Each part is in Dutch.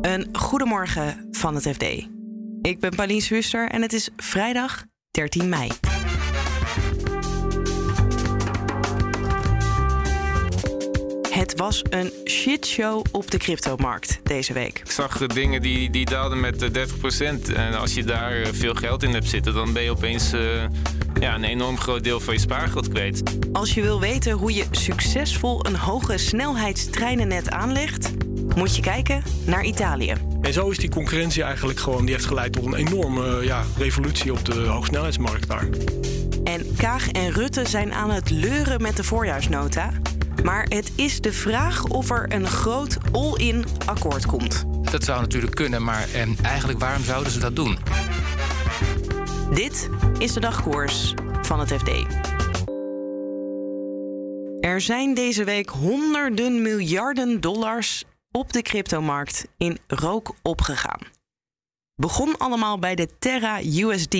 Een goedemorgen van het FD. Ik ben Pauline Swuster en het is vrijdag 13 mei. Het was een shitshow op de cryptomarkt deze week. Ik zag dingen die, die daalden met eh, 30%. En als je daar eh, veel geld in hebt zitten, dan ben je opeens eh, ja, een enorm groot deel van je spaargeld kwijt. Als je wil weten hoe je succesvol een hoge snelheidstreinennet aanlegt, moet je kijken naar Italië. En zo is die concurrentie eigenlijk gewoon, die heeft geleid tot een enorme ja, revolutie op de hoogsnelheidsmarkt daar. En Kaag en Rutte zijn aan het leuren met de voorjaarsnota. Maar het is de vraag of er een groot all-in akkoord komt. Dat zou natuurlijk kunnen, maar en eigenlijk waarom zouden ze dat doen? Dit is de dagkoers van het FD. Er zijn deze week honderden miljarden dollars op de cryptomarkt in rook opgegaan. Begon allemaal bij de Terra USD.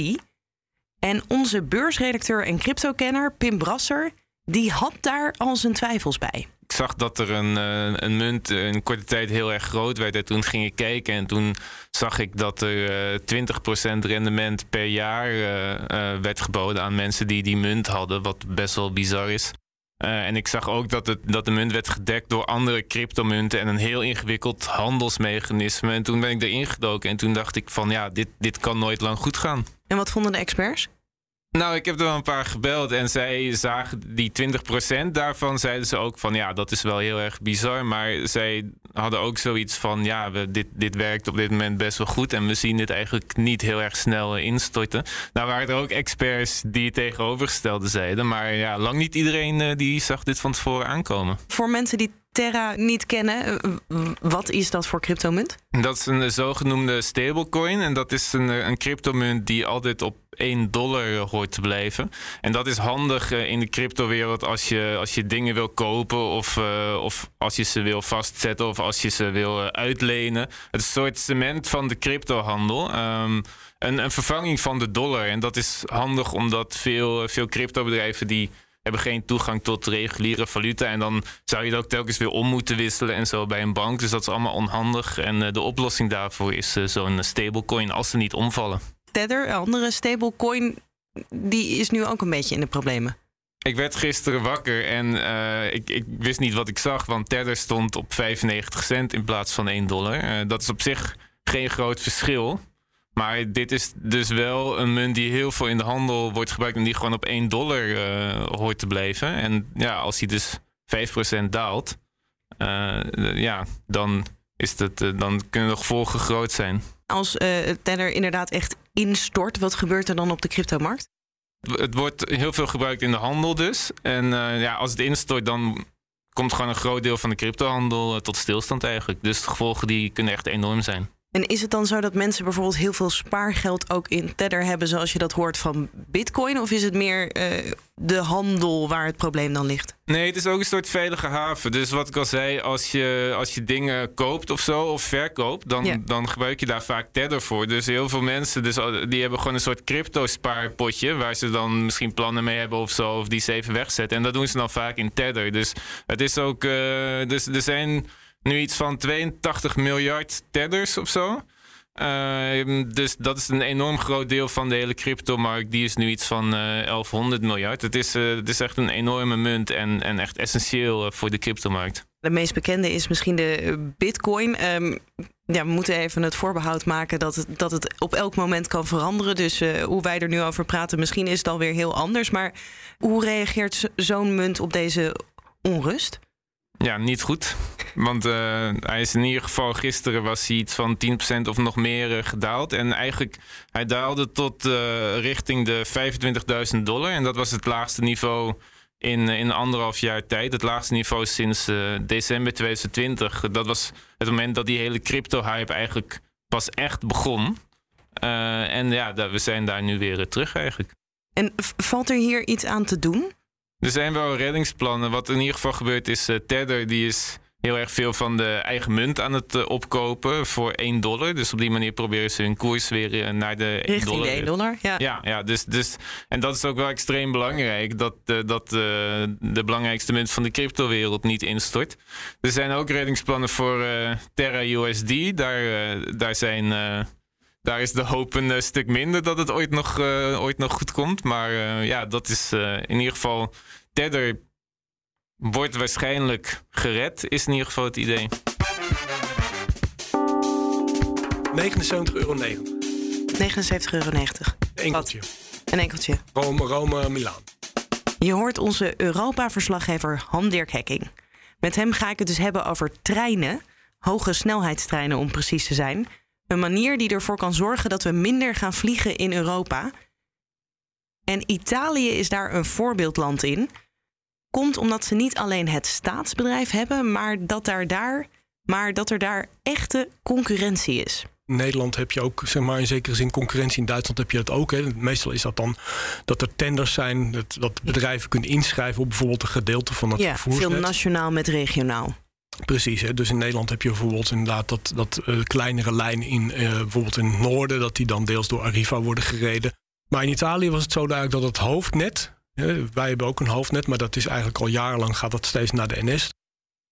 En onze beursredacteur en cryptokenner Pim Brasser, die had daar al zijn twijfels bij. Ik zag dat er een, eh, een munt in korte tijd heel erg groot werd. En toen ging ik kijken en toen zag ik dat er eh 20% rendement per jaar eh, eh, werd geboden aan mensen die die munt hadden. Wat best wel bizar is. Eh, en ik zag ook dat, het, dat de munt werd gedekt door andere cryptomunten en een heel ingewikkeld handelsmechanisme. En toen ben ik erin gedoken en toen dacht ik van ja, dit, dit kan nooit lang goed gaan. En wat vonden de experts? Nou, ik heb er wel een paar gebeld en zij zagen die 20% daarvan, zeiden ze ook van ja, dat is wel heel erg bizar. Maar zij hadden ook zoiets van ja, we, dit, dit werkt op dit moment best wel goed en we zien dit eigenlijk niet heel erg snel instorten. Nou waren er ook experts die het tegenovergestelde zeiden, maar ja, lang niet iedereen eh, die zag dit van tevoren aankomen. Voor mensen die Terra niet kennen, eh, wat is dat voor cryptomunt? Dat is een zogenoemde stablecoin. En dat is een, eh, een cryptomunt die altijd op 1 dollar eh, hoort te blijven. En dat is handig in de cryptowereld als je, als je dingen wil kopen of, of als je ze wil vastzetten of als je ze wil uitlenen. Het is een soort cement van de cryptohandel. Ehm, een, een vervanging van de dollar. En dat is handig omdat veel, veel cryptobedrijven die hebben geen toegang tot reguliere valuta. En dan zou je het ook telkens weer om moeten wisselen en zo bij een bank. Dus dat is allemaal onhandig. En eh, de oplossing daarvoor is eh, zo'n stablecoin als ze niet omvallen. Tether, een andere stablecoin, die is nu ook een beetje in de problemen. Ik werd gisteren wakker en eh, ik, ik wist niet wat ik zag, want Tether stond op 95 cent in plaats van 1 dollar. Dat is op zich geen groot verschil. Maar dit is dus wel een munt die heel veel in de handel wordt gebruikt en die gewoon op 1 dollar eh, hoort te blijven. En ja, als die dus 5% daalt, eh, ja, dan, is dat, eh, dan kunnen de gevolgen groot zijn. Als Tether inderdaad echt instort, wat gebeurt er dan op de cryptomarkt? Het wordt heel veel gebruikt in de handel dus. En ja, als het instort, dan komt gewoon een groot deel van de cryptohandel tot stilstand eigenlijk. Dus de gevolgen die kunnen echt enorm zijn. En is het dan zo dat mensen bijvoorbeeld heel veel spaargeld ook in Tether hebben, zoals je dat hoort van Bitcoin? Of is het meer eh, de handel waar het probleem dan ligt? Nee, het is ook een soort veilige haven. Dus wat ik al zei, als je, als je dingen koopt of zo, of verkoopt, dan, Ja. dan gebruik je daar vaak Tether voor. Dus heel veel mensen dus, die hebben gewoon een soort crypto-spaarpotje, waar ze dan misschien plannen mee hebben of zo, of die ze even wegzetten. En dat doen ze dan vaak in Tether. Dus het is ook, eh, dus er zijn nu iets van 82 miljard Tethers of zo. Eh, dus dat is een enorm groot deel van de hele cryptomarkt. Die is nu iets van eh 1100 miljard. Het is, eh, het is echt een enorme munt en, en echt essentieel eh, voor de cryptomarkt. De meest bekende is misschien de eh, Bitcoin. Ehm, ja, we moeten even het voorbehoud maken dat het, dat het op elk moment kan veranderen. Dus eh, hoe wij er nu over praten, misschien is het alweer heel anders. Maar hoe reageert zo- zo'n munt op deze onrust? Ja, niet goed. Want eh, hij is in ieder geval gisteren was hij iets van 10% of nog meer eh, gedaald. En eigenlijk, hij daalde tot eh, richting de 25.000 dollar. En dat was het laagste niveau in, in anderhalf jaar tijd. Het laagste niveau sinds december 2020. Dat was het moment dat die hele crypto-hype eigenlijk pas echt begon. En ja, we zijn daar nu weer terug eigenlijk. En valt er hier iets aan te doen? Er zijn wel reddingsplannen. Wat in ieder geval gebeurt is, eh Tether die is heel erg veel van de eigen munt aan het eh, opkopen voor 1 dollar. Dus op die manier proberen ze hun koers weer eh, naar de 1 Richting dollar. de 1 dollar. Ja. Ja, ja dus, dus, en dat is ook wel extreem belangrijk. Dat, dat de belangrijkste munt van de cryptowereld niet instort. Er zijn ook reddingsplannen voor Terra USD. Daar, daar, zijn, daar is de hoop een eh, stuk minder dat het ooit nog, eh, ooit nog goed komt. Maar eh, ja, dat is eh, in ieder geval. Tether wordt waarschijnlijk gered, is in ieder geval het idee. 79,90 euro. 79,90 euro. Enkeltje. Een enkeltje. Rome, Rome, Milaan. Je hoort onze Europa-verslaggever Han-Dirk Hekking. Met hem ga ik het dus hebben over treinen, hoge snelheidstreinen om precies te zijn. Een manier die ervoor kan zorgen dat we minder gaan vliegen in Europa. En Italië is daar een voorbeeldland in. Komt omdat ze niet alleen het staatsbedrijf hebben, maar dat, daar, daar, maar dat er daar echte concurrentie is. In Nederland heb je ook, zeg maar, in zekere zin concurrentie. In Duitsland heb je dat ook. Hè. Meestal is dat dan dat er tenders zijn, dat, dat bedrijven kunnen inschrijven op bijvoorbeeld een gedeelte van het Ja, veel nationaal met regionaal. Precies, hè. dus in Nederland heb je bijvoorbeeld inderdaad dat, dat eh, kleinere lijn in eh, bijvoorbeeld in het noorden, dat die dan deels door Arriva worden gereden. Maar in Italië was het zo duidelijk dat het hoofdnet, hè, wij hebben ook een hoofdnet, maar dat is eigenlijk al jarenlang gaat dat steeds naar de NS.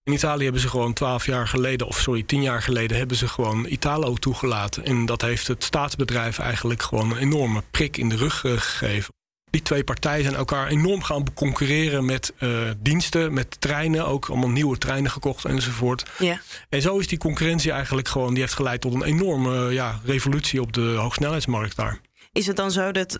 In Italië hebben ze gewoon twaalf jaar geleden, of sorry, tien jaar geleden, hebben ze gewoon Italo toegelaten. En dat heeft het staatsbedrijf eigenlijk gewoon een enorme prik in de rug eh, gegeven. Die twee partijen zijn elkaar enorm gaan concurreren met eh, diensten, met treinen, ook allemaal nieuwe treinen gekocht enzovoort. Ja. En zo is die concurrentie eigenlijk gewoon, die heeft geleid tot een enorme ja, revolutie op de hoogsnelheidsmarkt daar. Is het dan zo dat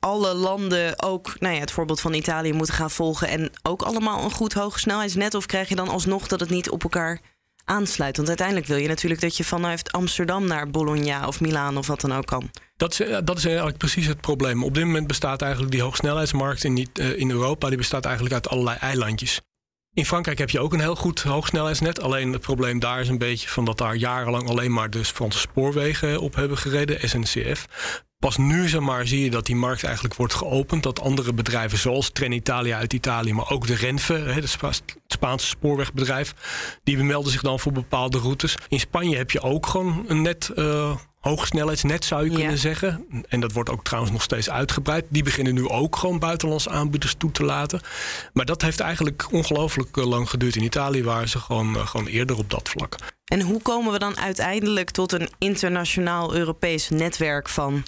alle landen ook nou ja, het voorbeeld van Italië moeten gaan volgen en ook allemaal een goed hoge snelheidsnet? Of krijg je dan alsnog dat het niet op elkaar aansluit? Want uiteindelijk wil je natuurlijk dat je vanuit Amsterdam naar Bologna of Milaan of wat dan ook kan. Dat is, eh, dat is eigenlijk precies het probleem. Op dit moment bestaat eigenlijk die hoogsnelheidsmarkt in, niet, eh, in Europa, die bestaat eigenlijk uit allerlei eilandjes. In Frankrijk heb je ook een heel goed hoogsnelheidsnet. Alleen het probleem daar is een beetje van dat daar jarenlang alleen maar de Franse spoorwegen op hebben gereden, SNCF. Pas nu zeg maar, zie je dat die markt eigenlijk wordt geopend. Dat andere bedrijven zoals Trenitalia uit Italië, maar ook de Renfe, het Spa Spaanse spoorwegbedrijf, die melden zich dan voor bepaalde routes. In Spanje heb je ook gewoon een net. Uh, hoogsnelheidsnet zou je kunnen zeggen. En dat wordt ook trouwens nog steeds uitgebreid. Die beginnen nu ook gewoon buitenlandse aanbieders toe te laten. Maar dat heeft eigenlijk ongelooflijk eh, lang geduurd. In Italië waren ze gewoon, eh, gewoon eerder op dat vlak. En hoe komen we dan uiteindelijk tot een internationaal Europees netwerk van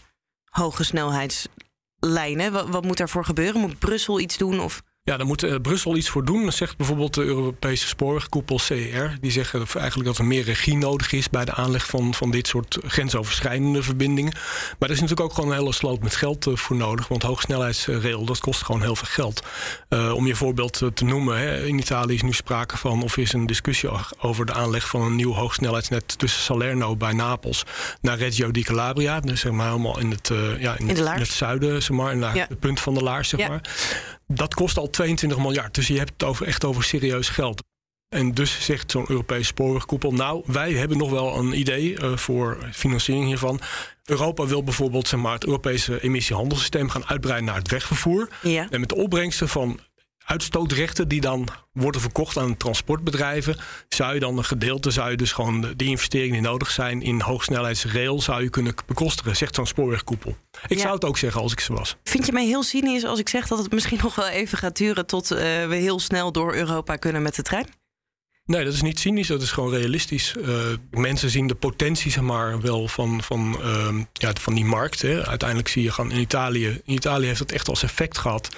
hoge snelheidslijnen? Wat, wat moet daarvoor gebeuren? Moet Brussel iets doen? Of Ja, daar moet eh, Brussel iets voor doen. Dat zegt bijvoorbeeld de Europese spoorwegkoepel CER. Die zeggen eigenlijk dat er meer regie nodig is bij de aanleg van, van dit soort grensoverschrijdende verbindingen. Maar er is natuurlijk ook gewoon een hele sloot met geld eh, voor nodig. Want hoogsnelheidsrail, dat kost gewoon heel veel geld. Eh, om je voorbeeld te noemen, hè, in Italië is nu sprake van, of is een discussie over de aanleg van een nieuw hoogsnelheidsnet tussen Salerno bij Napels naar Reggio di Calabria. Dus zeg maar helemaal in het, ja, in, In de het, zuiden, zeg maar, naar Ja. het punt van de laars, zeg Ja. maar. Dat kost al 22 miljard. Dus je hebt het over, echt over serieus geld. En dus zegt zo'n Europese spoorwegkoepel... nou, wij hebben nog wel een idee eh, voor financiering hiervan. Europa wil bijvoorbeeld zeg maar, het Europese emissiehandelssysteem gaan uitbreiden naar het wegvervoer. ja. En met de opbrengsten van uitstootrechten die dan worden verkocht aan transportbedrijven, zou je dan een gedeelte, zou je dus gewoon de, de investeringen die nodig zijn in hoogsnelheidsrail, zou je kunnen bekostigen, zegt zo'n spoorwegkoepel. Ik Ja. zou het ook zeggen als ik ze was. Vind je mij heel cynisch als ik zeg dat het misschien nog wel even gaat duren tot eh, we heel snel door Europa kunnen met de trein? Nee, dat is niet cynisch, dat is gewoon realistisch. Eh, mensen zien de potentie zeg maar, wel van, van, ehm, ja, van die markt. Hè. Uiteindelijk zie je gewoon in Italië... In Italië heeft het echt als effect gehad...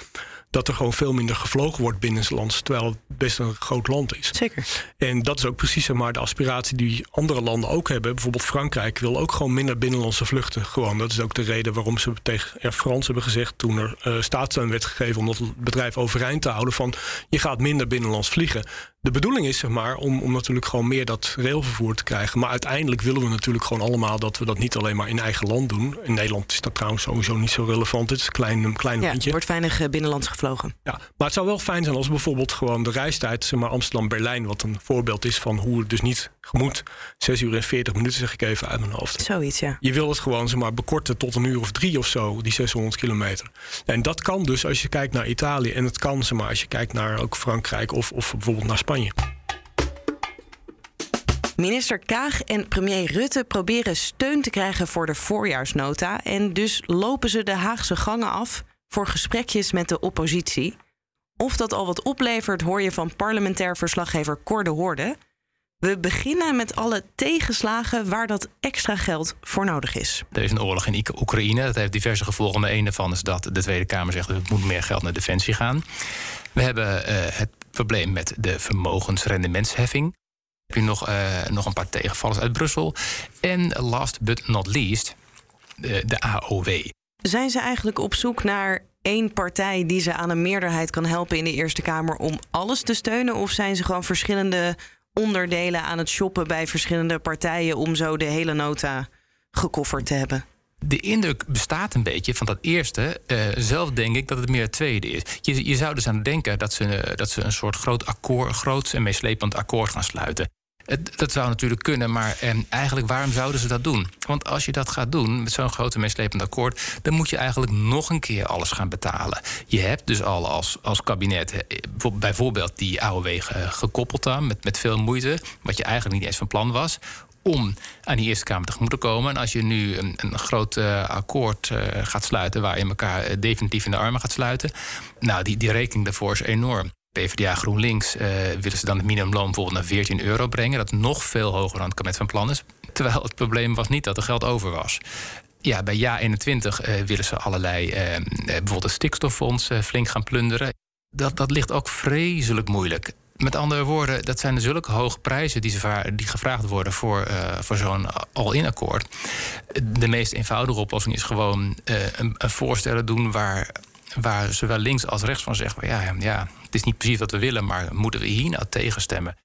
dat er gewoon veel minder gevlogen wordt binnenlands... terwijl het best een groot land is. Zeker. En dat is ook precies zeg maar, de aspiratie die andere landen ook hebben. Bijvoorbeeld Frankrijk wil ook gewoon minder binnenlandse vluchten. Gewoon. Dat is ook de reden waarom ze tegen Air France hebben gezegd... toen er eh staatssteun werd gegeven om dat bedrijf overeind te houden... van je gaat minder binnenlands vliegen. De bedoeling is zeg maar, om, om natuurlijk gewoon meer dat railvervoer te krijgen. Maar uiteindelijk willen we natuurlijk gewoon allemaal... dat we dat niet alleen maar in eigen land doen. In Nederland is dat trouwens sowieso niet zo relevant. Het is een klein, een klein Ja, landje. er wordt weinig eh, binnenlands gevlogen. Ja, maar het zou wel fijn zijn als bijvoorbeeld gewoon de reistijd, zeg maar Amsterdam-Berlijn, wat een voorbeeld is van hoe het dus niet moet. 6 uur en 40 minuten zeg ik even uit mijn hoofd. Zoiets, ja. Je wil het gewoon zeg maar, bekorten tot een uur of drie of zo, die 600 kilometer. En dat kan dus als je kijkt naar Italië. En het kan zeg maar, als je kijkt naar ook Frankrijk of, of bijvoorbeeld naar Spanje. Minister Kaag en premier Rutte proberen steun te krijgen voor de voorjaarsnota. En dus lopen ze de Haagse gangen af voor gesprekjes met de oppositie. Of dat al wat oplevert, hoor je van parlementair verslaggever Cor de Hoorde. We beginnen met alle tegenslagen waar dat extra geld voor nodig is. Er is een oorlog in Oekraïne. Dat heeft diverse gevolgen. Maar een daarvan is dat de Tweede Kamer zegt... er moet meer geld naar defensie gaan. We hebben uh, het probleem met de vermogensrendementsheffing heb je nog, uh, nog een paar tegenvallers uit Brussel. En last but not least, de, de AOW. Zijn ze eigenlijk op zoek naar één partij die ze aan een meerderheid kan helpen in de Eerste Kamer om alles te steunen? Of zijn ze gewoon verschillende onderdelen aan het shoppen bij verschillende partijen om zo de hele nota gekofferd te hebben? de indruk bestaat een beetje van dat eerste. Uh, zelf denk ik dat het meer het tweede is. Je, je zou dus aan denken dat ze, dat ze een soort groot akkoord, groots en meeslepend akkoord gaan sluiten. Dat zou natuurlijk kunnen, maar eh, eigenlijk waarom zouden ze dat doen? Want als je dat gaat doen met zo'n grote meeslepend akkoord, dan moet je eigenlijk nog een keer alles gaan betalen. Je hebt dus al als, als kabinet eh, bijvoorbeeld die AOW gekoppeld aan met, met veel moeite, wat je eigenlijk niet eens van plan was om aan die Eerste Kamer tegemoet te komen. En als je nu een, een groot uh, akkoord gaat sluiten... waar je elkaar definitief in de armen gaat sluiten... nou, die, die rekening daarvoor is enorm. PvdA GroenLinks uh, willen ze dan het minimumloon bijvoorbeeld naar 14 euro brengen. Dat nog veel hoger dan het kabinet van plan is. Terwijl het probleem was niet dat er geld over was. Ja, bij Ja 21 uh, willen ze allerlei, uh, bijvoorbeeld het stikstoffonds flink gaan plunderen. Dat, dat ligt ook vreselijk moeilijk. Met andere woorden, dat zijn zulke hoge prijzen die, ze, die gevraagd worden voor, voor zo'n all-in akkoord. De meest eenvoudige oplossing is gewoon een, een voorstellen doen waar waar zowel links als rechts van zeggen: ja, ja, het is niet precies wat we willen, maar moeten we hier nou tegenstemmen?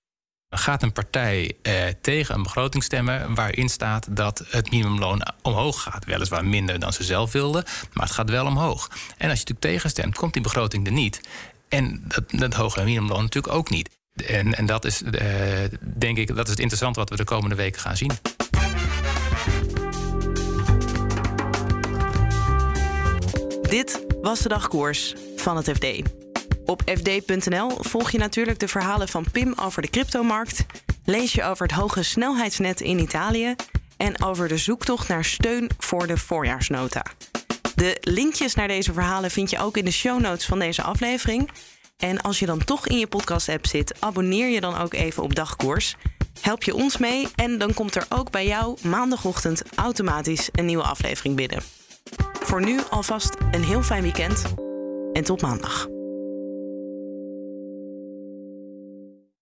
Gaat een partij eh, tegen een begroting stemmen waarin staat dat het minimumloon omhoog gaat? Weliswaar minder dan ze zelf wilden, maar het gaat wel omhoog. En als je natuurlijk tegenstemt, komt die begroting er niet. En dat, dat hogere minimumloon natuurlijk ook niet. En, en dat is, uh, denk ik, dat is het interessante wat we de komende weken gaan zien. Dit was de dagkoers van het FD. Op fd.nl volg je natuurlijk de verhalen van Pim over de cryptomarkt, lees je over het hoge snelheidsnet in Italië en over de zoektocht naar steun voor de voorjaarsnota. De linkjes naar deze verhalen vind je ook in de show notes van deze aflevering. En als je dan toch in je podcast-app zit, abonneer je dan ook even op dagkoers. Help je ons mee en dan komt er ook bij jou maandagochtend automatisch een nieuwe aflevering binnen. Voor nu alvast een heel fijn weekend en tot maandag.